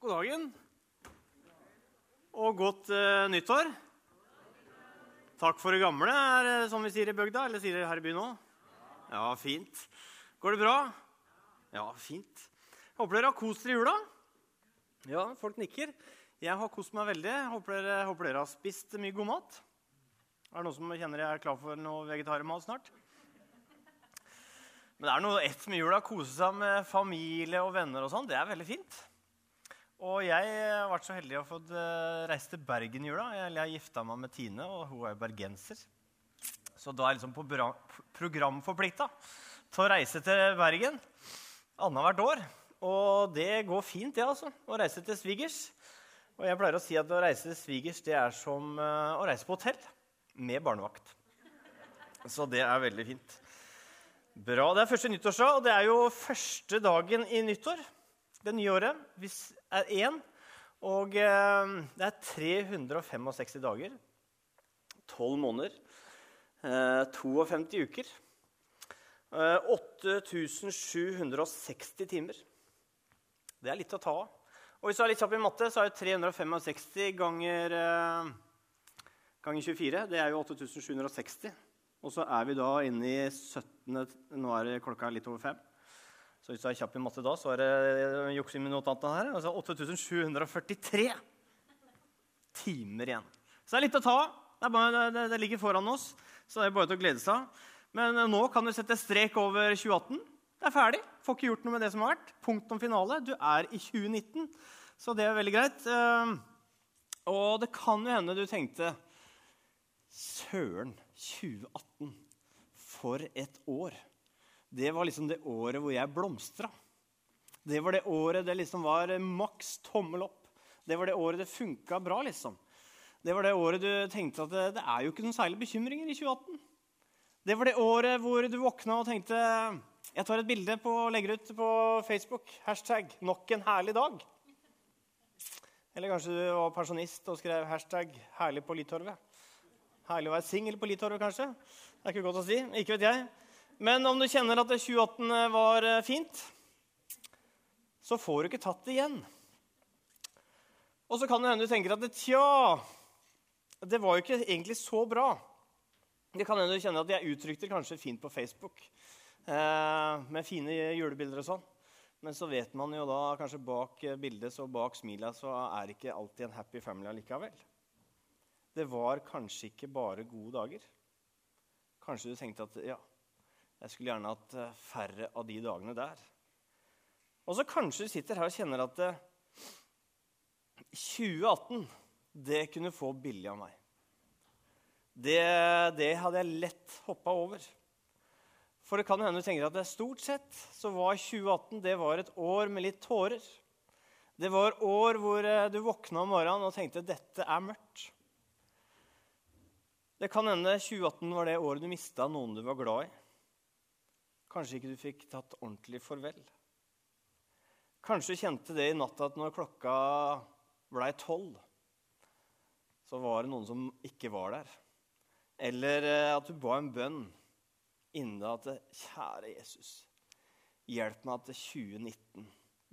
God dagen. Og godt uh, nyttår. Takk for det gamle, er som vi sier i bygda? Eller sier dere her i byen òg? Ja, fint. Går det bra? Ja, fint. Jeg Håper dere har kost dere i jula. Ja, folk nikker. Jeg har kost meg veldig. Håper dere, håper dere har spist mye god mat. Er det noen som kjenner jeg er klar for noe vegetarmat snart? Men det er noe ett med jula. Kose seg med familie og venner og sånn. Det er veldig fint. Og jeg har vært så heldig å få eh, reise til Bergen i jula. Jeg har gifta meg med Tine, og hun er bergenser. Så da er jeg liksom på programforplikta til å reise til Bergen annethvert år. Og det går fint, det, altså. Å reise til svigers. Og jeg pleier å si at å reise til svigers det er som eh, å reise på hotell med barnevakt. Så det er veldig fint. Bra. Det er første nyttårsdag, og det er jo første dagen i nyttår det nye året er én. Og eh, det er 365 dager. 12 måneder. Eh, 52 uker. Eh, 8760 timer. Det er litt å ta av. Og hvis du er litt kjapp i matte, så er det 365 ganger, eh, ganger 24. Det er jo 8760. Og så er vi da inne i 17. Nå er det klokka litt over fem. Så hvis du er kjapp i matte da, så er det juksing med notatene her. Altså 8743 timer igjen. Så det er litt å ta det, det, det, ligger foran oss, så det er bare til å glede seg. Men eh, nå kan du sette strek over 2018. Det er ferdig. Får ikke gjort noe med det som har vært. Punktum finale. Du er i 2019, så det er veldig greit. Eh, og det kan jo hende du tenkte Søren, 2018. For et år det var liksom det året hvor jeg blomstra. Det var det året det liksom var maks tommel opp. Det var det året det funka bra, liksom. Det var det året du tenkte at det, det er jo ikke noen særlige bekymringer i 2018. Det var det året hvor du våkna og tenkte jeg tar et bilde på, og legger ut på Facebook. Hashtag 'nok en herlig dag'. Eller kanskje du var pensjonist og skrev hashtag 'herlig på Litorvet'. Herlig å være singel på Litorvet, kanskje. Det er ikke godt å si. Ikke vet jeg. Men om du kjenner at 2018 var eh, fint, så får du ikke tatt det igjen. Og så kan det hende du tenker at tja, det var jo ikke egentlig så bra. Det kan hende du kjenner at jeg uttrykte det kanskje fint på Facebook eh, med fine julebilder og sånn. Men så vet man jo da kanskje bak bildet og bak smilet så er det ikke alltid en happy family allikevel. Det var kanskje ikke bare gode dager. Kanskje du tenkte at ja, jeg skulle gjerne hatt eh, færre av de dagene der. Og så kanskje du sitter her og kjenner at 2018 eh, det kunne få billig av meg. Det, det hadde jeg lett hoppa over. For det kan hende du tenker at det er stort sett så var 2018 det var et år med litt tårer. Det var år hvor eh, du våkna om morgenen og tenkte dette er mørkt. Det kan hende 2018 var det året du mista noen du var glad i. Kanskje ikke du fikk tatt ordentlig farvel. Kanskje du kjente det i natt at når klokka blei tolv, så var det noen som ikke var der. Eller eh, at du ba en bønn inni at Kjære Jesus, hjelp meg at 2019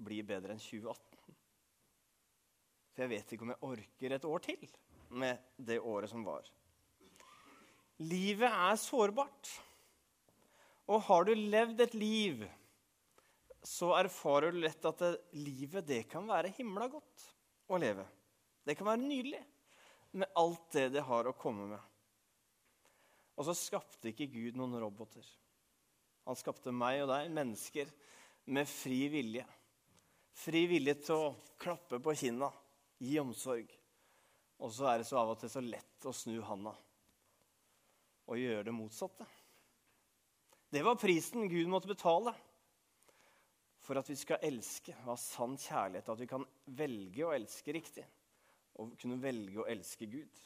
blir bedre enn 2018. For jeg vet ikke om jeg orker et år til med det året som var. Livet er sårbart. Og har du levd et liv, så erfarer du lett at det, livet det kan være himla godt å leve. Det kan være nydelig med alt det det har å komme med. Og så skapte ikke Gud noen roboter. Han skapte meg og deg, mennesker, med fri vilje. Fri vilje til å klappe på kinna, gi omsorg. Og så er det så av og til så lett å snu handa og gjøre det motsatte. Det var prisen Gud måtte betale for at vi skal elske, og ha sann kjærlighet, at vi kan velge å elske riktig og kunne velge å elske Gud.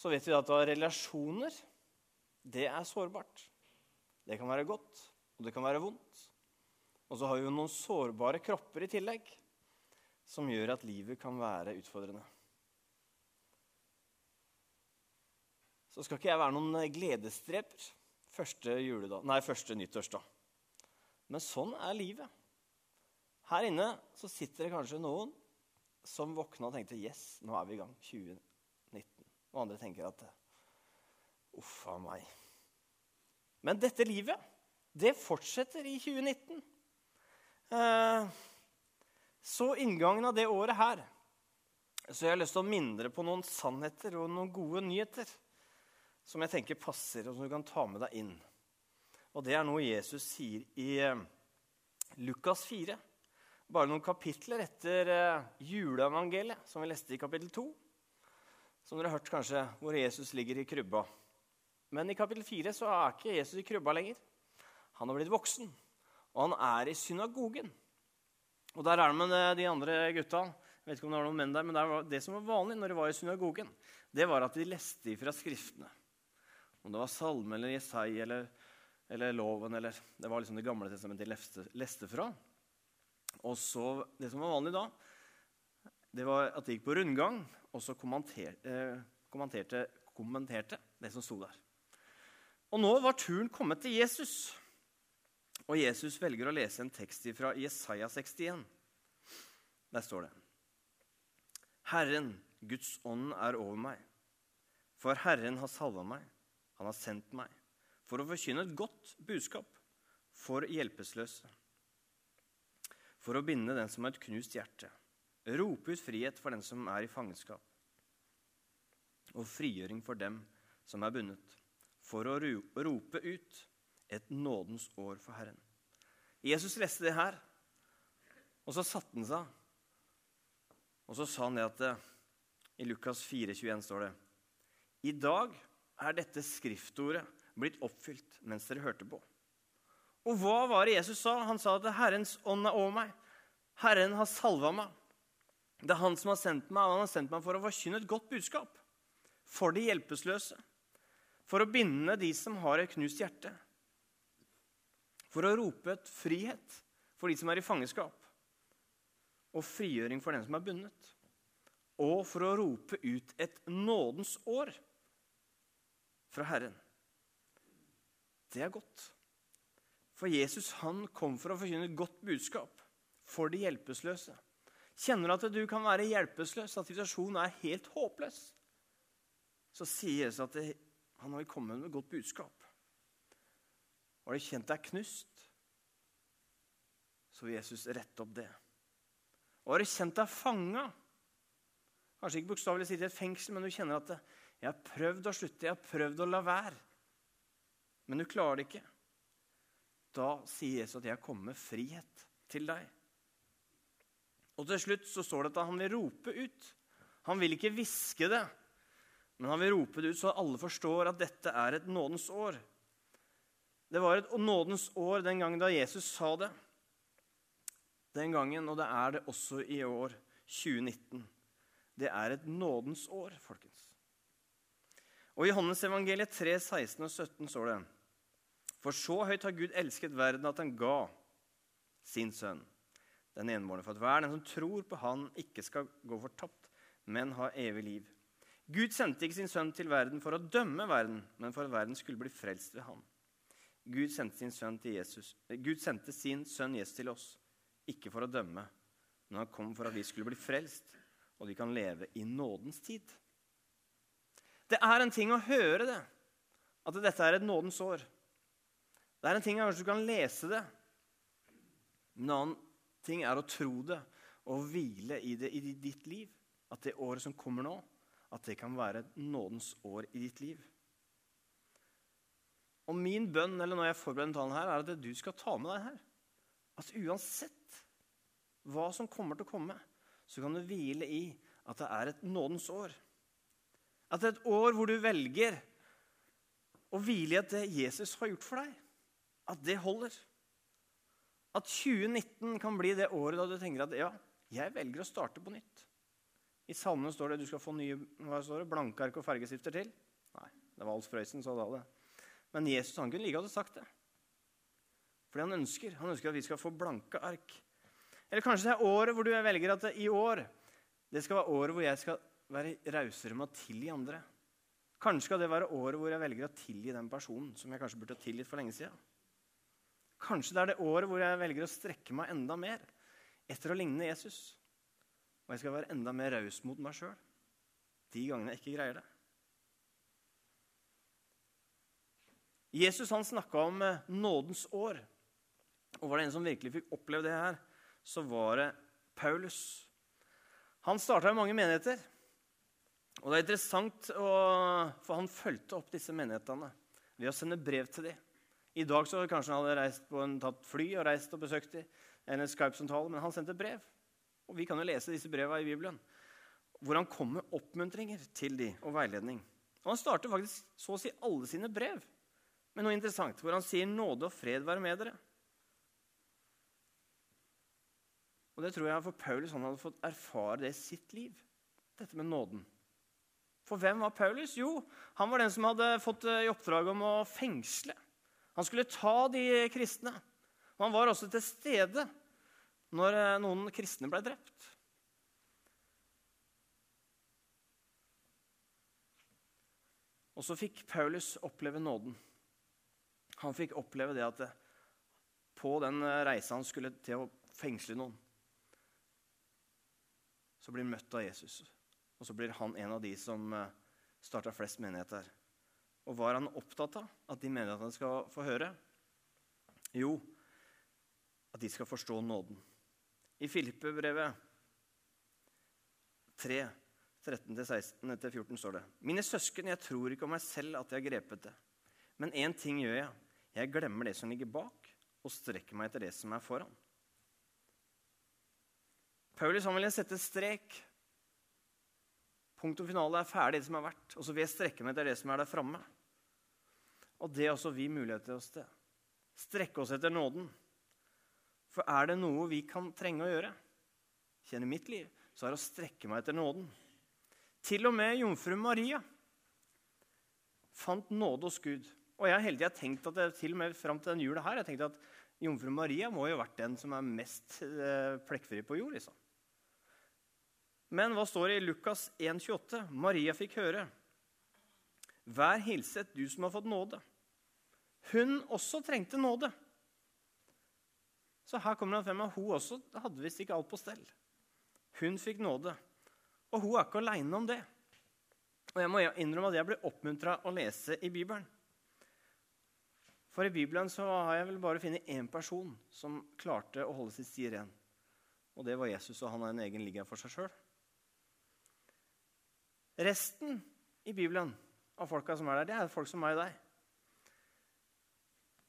Så vet vi at relasjoner, det er sårbart. Det kan være godt, og det kan være vondt. Og så har vi jo noen sårbare kropper i tillegg, som gjør at livet kan være utfordrende. Så skal ikke jeg være noen gledesdreper første, juledag, nei, første nyttårsdag. Men sånn er livet. Her inne så sitter det kanskje noen som våkna og tenkte Yes, nå er vi i gang. 2019. Og andre tenker at Uff a meg. Men dette livet, det fortsetter i 2019. Eh, så inngangen av det året her så jeg har lyst til å mindre på noen sannheter og noen gode nyheter som jeg tenker passer, og som du kan ta med deg inn. Og det er noe Jesus sier i eh, Lukas 4 bare noen kapitler etter uh, juleevangeliet, som vi leste i kapittel 2. Som dere har hørt kanskje, hvor Jesus ligger i krybba. Men i kapittel 4 så er ikke Jesus i krybba lenger. Han har blitt voksen, og han er i synagogen. Og der er han med de andre gutta. Jeg vet ikke om Det var noen menn der, men det, det som var vanlig når de var i synagogen, det var at de leste ifra Skriftene. Om det var salme eller Jesai eller, eller loven eller Det var liksom Det gamle testamentet de leste, leste fra. Og så, Det som var vanlig da, det var at de gikk på rundgang og så kommenterte, eh, kommenterte, kommenterte det som sto der. Og nå var turen kommet til Jesus. Og Jesus velger å lese en tekst fra Jesaja 61. Der står det Herren, Guds ånd, er over meg. For Herren har salva meg. Han har sendt meg for å forkynne et godt budskap for hjelpeløse for å binde den som har et knust hjerte, rope ut frihet for den som er i fangenskap, og frigjøring for dem som er bundet, for å rope ut et nådens år for Herren. Jesus leste det her, og så satte han seg. Og så sa han det at eh, i Lukas 4, 21 står det I dag er dette skriftordet blitt oppfylt mens dere hørte på. Og hva var det Jesus sa? Han sa at 'Herrens ånd er over meg'. Herren har salva meg. Det er han som har sendt meg, og han har sendt meg for å forkynne et godt budskap. For de hjelpeløse. For å binde de som har et knust hjerte. For å rope et frihet for de som er i fangenskap. Og frigjøring for den som er bundet. Og for å rope ut et nådens år fra Herren. Det er godt. For Jesus han kom for å forkynne et godt budskap for de hjelpeløse. Kjenner du at du kan være hjelpeløs, at situasjonen er helt håpløs? Så sier Jesus at det, han har kommet med et godt budskap. Har du kjent deg knust, så vil Jesus rette opp det. Og har du kjent deg fanga, kanskje ikke bokstavelig sittet i et fengsel, men du kjenner at 'jeg har prøvd å slutte, jeg har prøvd å la være', men du klarer det ikke da sier Jesus at jeg kommer med frihet til deg. Og til slutt så står det at han vil rope ut. Han vil ikke hviske det, men han vil rope det ut så alle forstår at dette er et nådens år. Det var et nådens år den gangen da Jesus sa det. Den gangen, og det er det også i år 2019. Det er et nådens år, folkens. Og I Johannes evangeliet 3, 16 og 17 står det for så høyt har Gud elsket verden at han ga sin sønn, den enbårne, for at hver den som tror på Han, ikke skal gå fortapt, men ha evig liv. Gud sendte ikke sin sønn til verden for å dømme verden, men for at verden skulle bli frelst ved ham. Gud sendte sin sønn, til Jesus. Gud sendte sin sønn Jesus til oss, ikke for å dømme, men han kom for at vi skulle bli frelst, og vi kan leve i nådens tid. Det er en ting å høre det, at dette er et nådens år. Det er en ting kanskje du kan lese det. En annen ting er å tro det og hvile i det i ditt liv. At det året som kommer nå, at det kan være et nådens år i ditt liv. Og min bønn eller når jeg forbereder talen her, er at du skal ta med deg her. At uansett hva som kommer til å komme, så kan du hvile i at det er et nådens år. At et år hvor du velger å hvile i at det Jesus har gjort for deg at det holder. At 2019 kan bli det året da du tenker at ja, jeg velger å starte på nytt. I salmene står det at du skal få nye hva står det, blanke ark og fargestifter til. Nei, det var Alf Prøysen som sa det. Men Jesus han kunne like godt sagt det. Fordi han ønsker. Han ønsker at vi skal få blanke ark. Eller kanskje det er året hvor du velger at i år det skal være året hvor jeg skal være rausere med å tilgi andre. Kanskje skal det være året hvor jeg velger å tilgi den personen som jeg kanskje burde ha tilgitt for lenge siden. Kanskje det er det året hvor jeg velger å strekke meg enda mer etter å ligne Jesus. Og jeg skal være enda mer raus mot meg sjøl de gangene jeg ikke greier det. Jesus han snakka om eh, nådens år. Og var det en som virkelig fikk oppleve det her, så var det Paulus. Han starta i mange menigheter. Og det er interessant, for han fulgte opp disse menighetene ved å sende brev til dem. I dag så kanskje han hadde reist på en, tatt fly og reist og besøkt dem, en Skype-samtale, men han sendte brev. Og vi kan jo lese disse brevene i Bibelen, hvor han kom med oppmuntringer til dem og veiledning. Og han starter faktisk så å si alle sine brev med noe interessant, hvor han sier 'nåde og fred være med dere'. Og det tror jeg for Paulus han hadde fått erfare det i sitt liv, dette med nåden. For hvem var Paulus? Jo, han var den som hadde fått eh, i oppdrag om å fengsle. Han skulle ta de kristne. Og han var også til stede når eh, noen kristne ble drept. Og så fikk Paulus oppleve nåden. Han fikk oppleve det at på den reisa han skulle til å fengsle noen, så blir han møtt av Jesus. Og så blir han en av de som eh, starta flest menigheter. Og hva er han opptatt av at de menighetene skal få høre? Jo, at de skal forstå nåden. I Filippe-brevet 3, 13-16-14 står det.: Mine søsken, jeg tror ikke om meg selv at jeg har grepet det. Men én ting gjør jeg. Jeg glemmer det som ligger bak, og strekker meg etter det som er foran. Paulus han ville sette strek. Punkt og finale er ferdig, det som har vært. Og så vil jeg strekke meg etter det som er der framme. Og det er også vi mulighet til oss til. Strekke oss etter nåden. For er det noe vi kan trenge å gjøre, kjenner mitt liv, så er det å strekke meg etter nåden. Til og med jomfru Maria fant nåde hos Gud. Og jeg har hele tida tenkt at jeg, til og med fram til den jula her, jeg tenkte at jomfru Maria må jo ha vært den som er mest eh, plekkfri på jord. liksom. Men hva står det i Lukas 1,28? Maria fikk høre. Vær hilset, du som har fått nåde. Hun også trengte nåde. Så her kommer det frem at hun også hadde visst ikke alt på stell. Hun fikk nåde. Og hun er ikke aleine om det. Og jeg må innrømme at jeg ble oppmuntra å lese i Bibelen. For i Bibelen så har jeg vel bare funnet én person som klarte å holde sitt sti ren. Og det var Jesus, og han har en egen liga for seg sjøl. Resten i Bibelen av folka som er der, det er folk som meg og deg.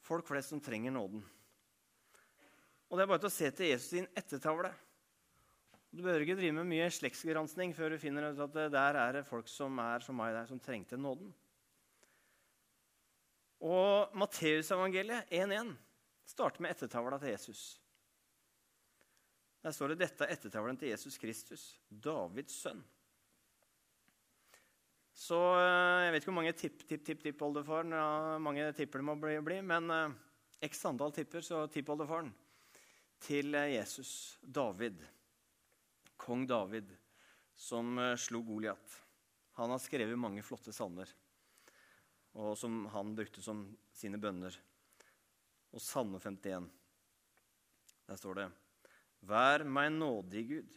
Folk flest som trenger nåden. Og det er bare til å se til Jesus sin ettertavle. Du behøver ikke drive med mye slektsgransking før du finner ut at der er det folk som er som meg der, som trengte nåden. Og Matteusevangeliet 1.1 starter med ettertavla til Jesus. Der står det dette er ettertavlen til Jesus Kristus, Davids sønn. Så eh, jeg vet ikke hvor mange tipp-tipp-tipp-tippoldefaren ja, mange tipper det må bli, bli men eh, x antall tipper, så tippoldefaren til eh, Jesus, David, kong David, som slo Goliat. Han har skrevet mange flotte salmer og som han brukte som sine bønner. Og Salme 51, der står det Vær meg nådig, Gud,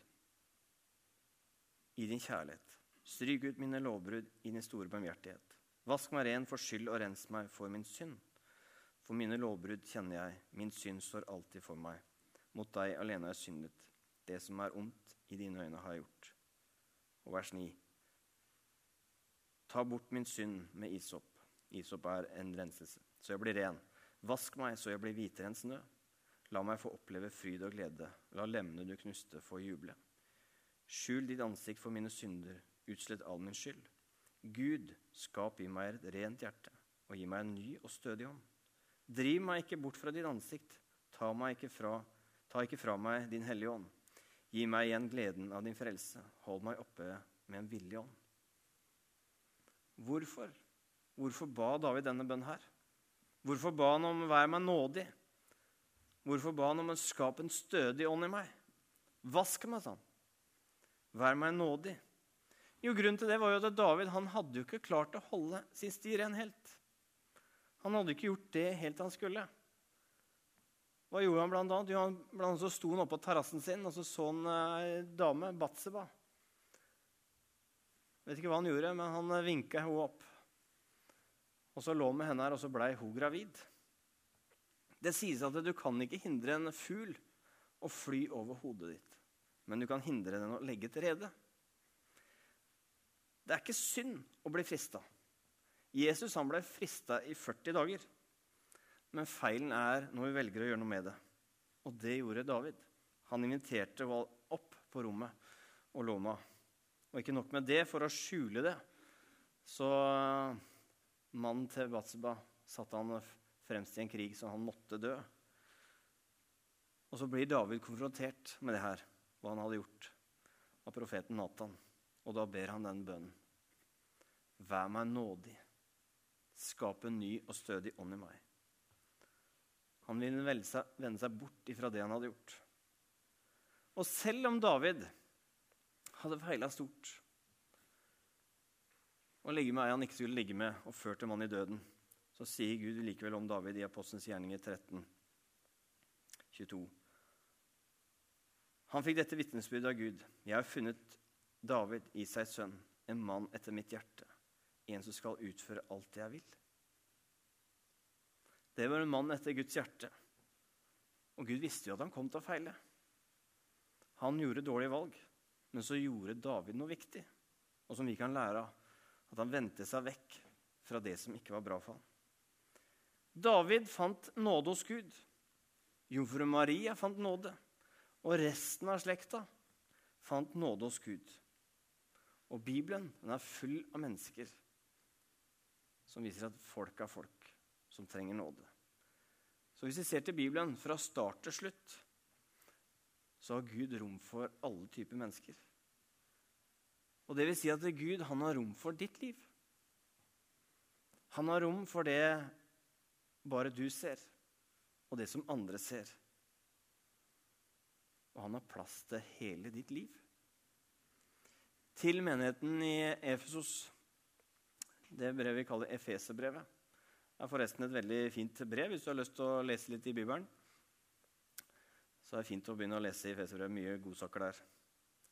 i din kjærlighet. Stryk ut mine lovbrudd i din store barmhjertighet. Vask meg ren for skyld og rens meg for min synd. For mine lovbrudd kjenner jeg, min synd står alltid for meg. Mot deg alene har jeg syndet. Det som er ondt i dine øyne, har jeg gjort. Og vers 9. Ta bort min synd med isopp Isop er en renselse, så jeg blir ren. Vask meg, så jeg blir hvitere enn snø. La meg få oppleve fryd og glede. La lemmene du knuste, få juble. Skjul ditt ansikt for mine synder, utslett all min skyld. Gud, skap i meg et rent hjerte, og gi meg en ny og stødig ånd. Driv meg ikke bort fra ditt ansikt, ta, ikke fra, ta ikke fra meg din hellige ånd. Gi meg igjen gleden av din frelse, hold meg oppe med en villig ånd. Hvorfor? Hvorfor ba David denne bønnen her? Hvorfor ba han om 'vær meg nådig'? Hvorfor ba han om å skape en stødig ånd i meg? Vask meg, sa han. Vær meg nådig. Jo, Grunnen til det var jo at David han hadde jo ikke klart å holde sin sti ren helt. Han hadde ikke gjort det helt han skulle. Hva gjorde han blant annet? Jo, han, blant annet så sto han oppe på terrassen sin, og så så han eh, dame, Batseba. Vet ikke hva han gjorde, men han eh, vinka henne opp. Og så lå han med henne her, og så blei hun gravid. Det sies at du kan ikke hindre en fugl å fly over hodet ditt, men du kan hindre den å legge til rede. Det er ikke synd å bli frista. Jesus han ble frista i 40 dager. Men feilen er når vi velger å gjøre noe med det. Og det gjorde David. Han inviterte opp på rommet og låna. Og ikke nok med det, for å skjule det, så mannen til Batseba satte han fremst i en krig, så han måtte dø. Og så blir David konfrontert med det her, hva han hadde gjort, av profeten Natan. Og da ber han den bønnen. Vær meg nådig. Skap en ny og stødig ånd i meg. Han ville vende seg, bort ifra det han hadde gjort. Og selv om David hadde feila stort og legge med ei han ikke skulle ligge med, og ført en mann i døden, så sier Gud likevel om David i Apostelens gjerninger 13, 22. Han fikk dette vitnesbyrdet av Gud. Jeg har funnet David, i seg sønn, en mann etter mitt hjerte, en som skal utføre alt det jeg vil. Det var en mann etter Guds hjerte. Og Gud visste jo at han kom til å feile. Han gjorde dårlige valg, men så gjorde David noe viktig, og som vi kan lære av. At han vendte seg vekk fra det som ikke var bra for ham. David fant nåde hos Gud. Jomfru Maria fant nåde. Og resten av slekta fant nåde hos Gud. Og Bibelen den er full av mennesker som viser at folk er folk som trenger nåde. Så hvis vi ser til Bibelen fra start til slutt, så har Gud rom for alle typer mennesker. Og det vil si at Gud han har rom for ditt liv. Han har rom for det bare du ser, og det som andre ser. Og han har plass til hele ditt liv. Til menigheten i Efesos, det brevet vi kaller Efeserbrevet, det er forresten et veldig fint brev hvis du har lyst til å lese litt i Bibelen. Så det er fint å begynne å lese i Efeserbrevet. Mye godsaker der.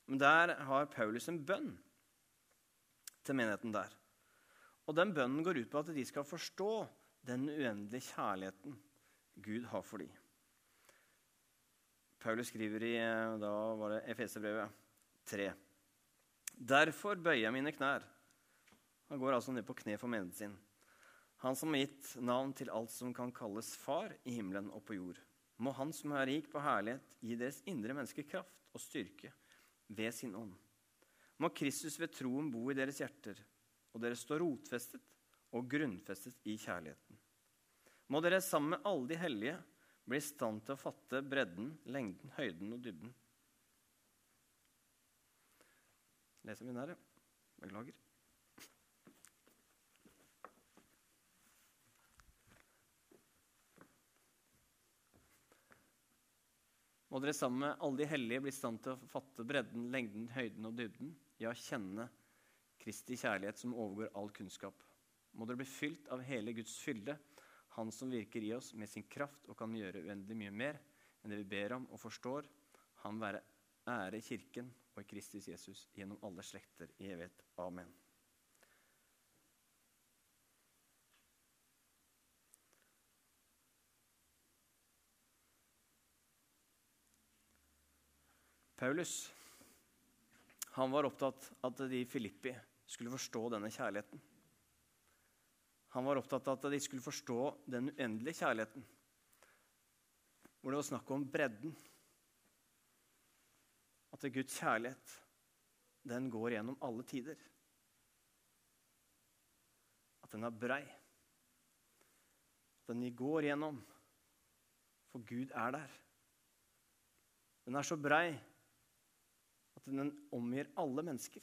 Men der har Paulus en bønn til menigheten der. Og den bønnen går ut på at de skal forstå den uendelige kjærligheten Gud har for dem. Paulus skriver i da var det Efeserbrevet 3. Derfor bøyer jeg mine knær. Han går altså ned på kne for menigheten sin. Han som har gitt navn til alt som kan kalles far i himmelen og på jord. Må Han som er rik på herlighet, gi deres indre mennesker kraft og styrke ved sin ånd. Må Kristus ved troen bo i deres hjerter, og dere stå rotfestet og grunnfestet i kjærligheten. Må dere sammen med alle de hellige bli i stand til å fatte bredden, lengden, høyden og dybden. Leser vi ja. Beklager. må dere sammen med alle de hellige bli i stand til å fatte bredden, lengden, høyden og dybden, ja, kjenne Kristi kjærlighet som overgår all kunnskap. Må dere bli fylt av hele Guds fylde, Han som virker i oss med sin kraft og kan gjøre uendelig mye mer enn det vi ber om og forstår. Han være ære Kirken og i Kristus Jesus gjennom alle slekter i evighet. Amen. Paulus han var opptatt av at de i Filippi skulle forstå denne kjærligheten. Han var opptatt av at de skulle forstå den uendelige kjærligheten, hvor det var snakk om bredden. At Guds kjærlighet, den går gjennom alle tider. At den er brei. At den går gjennom, for Gud er der. Den er så brei at den omgir alle mennesker.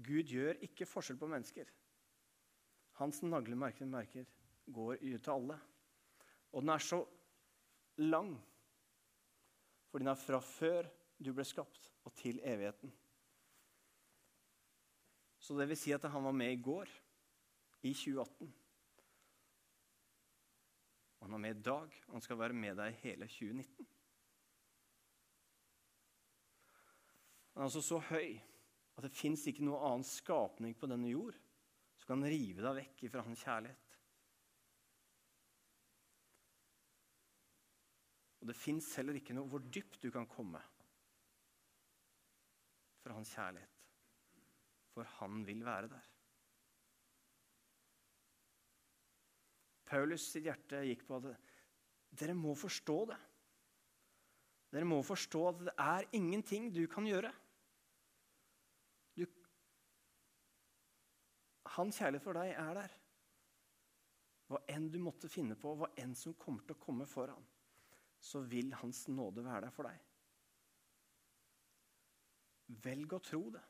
Gud gjør ikke forskjell på mennesker. Hans naglemerker merker går ut til alle. Og den er så lang, for den er fra før du ble skapt, og til evigheten. Så det vil si at han var med i går, i 2018. Og han er med i dag, og han skal være med deg hele 2019. Han er altså så høy at det fins ikke noe annen skapning på denne jord som kan rive deg vekk fra hans kjærlighet. Og det fins heller ikke noe hvor dypt du kan komme fra hans kjærlighet. For han vil være der. Paulus sitt hjerte gikk på at dere må forstå det. Dere må forstå at det er ingenting du kan gjøre. Du, hans kjærlighet for deg er der. Hva enn du måtte finne på, hva enn som kommer til å komme foran, så vil Hans nåde være der for deg. Velg å tro det.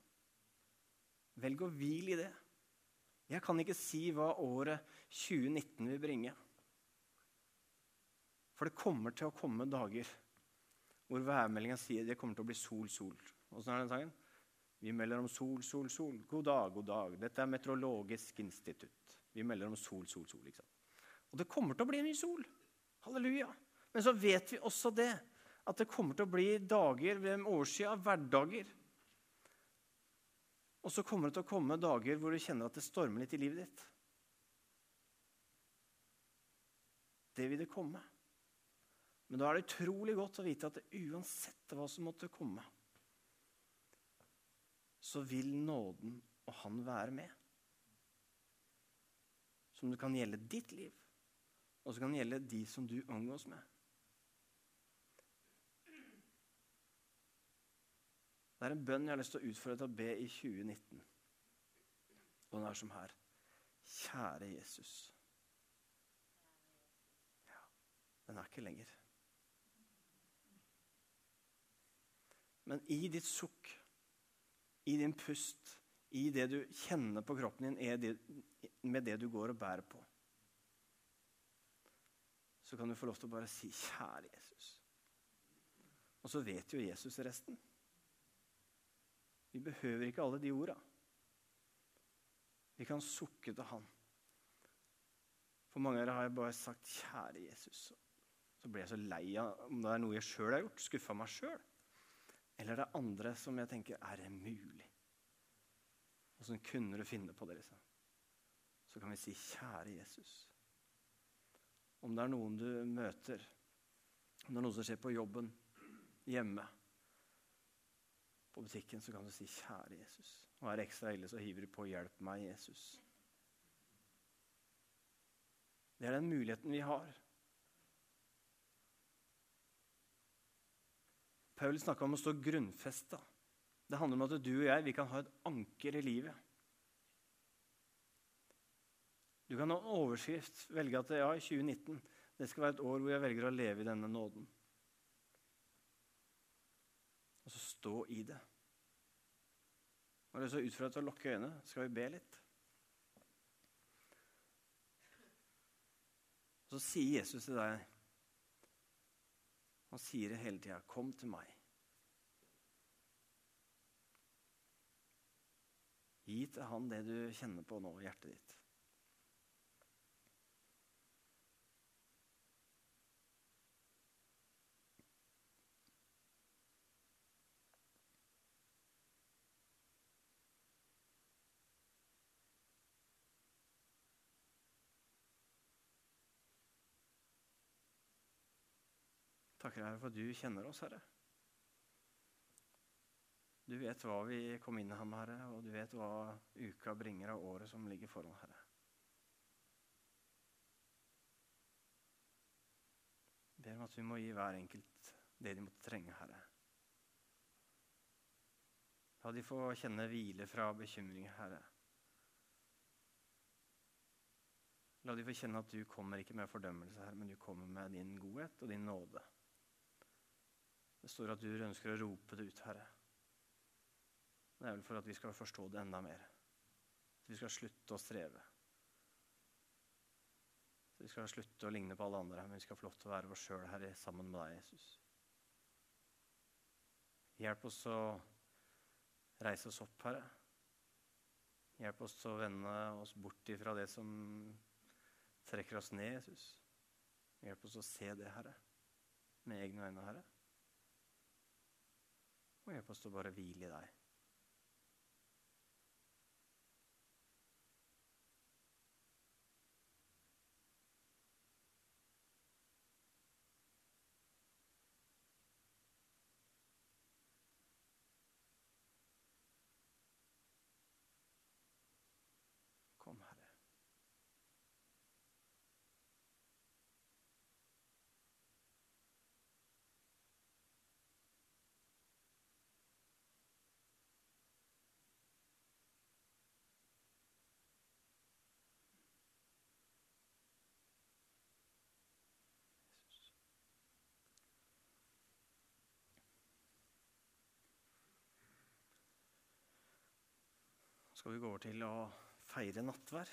Velg å hvile i det. Jeg kan ikke si hva året 2019 vil bringe. For det kommer til å komme dager hvor værmeldinga sier det kommer til å bli sol, sol. Åssen er den sangen? Vi melder om sol, sol, sol. God dag, god dag. Dette er Meteorologisk institutt. Vi melder om sol, sol, sol. Liksom. Og det kommer til å bli mye sol. Halleluja. Men så vet vi også det, at det kommer til å bli dager ved årssida, hverdager, og så kommer det til å komme dager hvor du kjenner at det stormer litt i livet ditt. Det vil det komme. Men da er det utrolig godt å vite at det, uansett hva som måtte komme, så vil nåden og Han være med. Som det kan gjelde ditt liv, og som kan gjelde de som du omgås med. Det er en bønn jeg har lyst til å utfordre til å be i 2019. Og den er som her. Kjære Jesus. Ja, den er ikke lenger. Men i ditt sukk, i din pust, i det du kjenner på kroppen din, med det du går og bærer på, så kan du få lov til å bare si 'Kjære Jesus'. Og så vet jo Jesus resten. Vi behøver ikke alle de orda. Vi kan sukke til Han. For mange av dere har jeg bare sagt 'Kjære Jesus'. Så blir jeg så lei av om det er noe jeg sjøl har gjort. Skuffa meg sjøl. Eller det er andre som jeg tenker Er det mulig? Åssen kunne du finne på det? liksom? Så kan vi si 'Kjære Jesus'. Om det er noen du møter, om det er noen som skjer på jobben, hjemme på butikken, så kan du si 'Kjære Jesus'. Og er det ekstra ille, så hiver du på 'Hjelp meg, Jesus'. Det er den muligheten vi har. Paul snakka om å stå grunnfesta. Det handler om at du og jeg vi kan ha et anker i livet. Du kan ha en overskrift, velge at ja, i 2019 det skal være et år hvor jeg velger å leve i denne nåden. Og så stå i det. Er så utfordret til å lukke øynene, skal vi be litt. Så sier Jesus til deg Han sier det hele tida 'Kom til meg'. Gi til han det du kjenner på nå i hjertet ditt. Takker deg for at du kjenner oss, Herre. Du vet hva vi kom inn her med, Herre, og du vet hva uka bringer av året som ligger foran, Herre. Jeg ber om at vi må gi hver enkelt det de måtte trenge, Herre. La de få kjenne hvile fra bekymring, Herre. La de få kjenne at du kommer ikke med fordømmelse, Herre, men du kommer med din godhet og din nåde. Det står at du ønsker å rope det ut, Herre. Det er vel for at vi skal forstå det enda mer. At vi skal slutte å streve. At vi skal slutte å ligne på alle andre, men vi skal få lov til å være oss sjøl her sammen med deg, Jesus. Hjelp oss å reise oss opp, Herre. Hjelp oss å vende oss bort ifra det som trekker oss ned, Jesus. Hjelp oss å se det, Herre, med egne øyne, Herre. Og jeg til bare hvile i deg. Kom, Herre. Jesus. Skal vi gå over til å feire nattvær?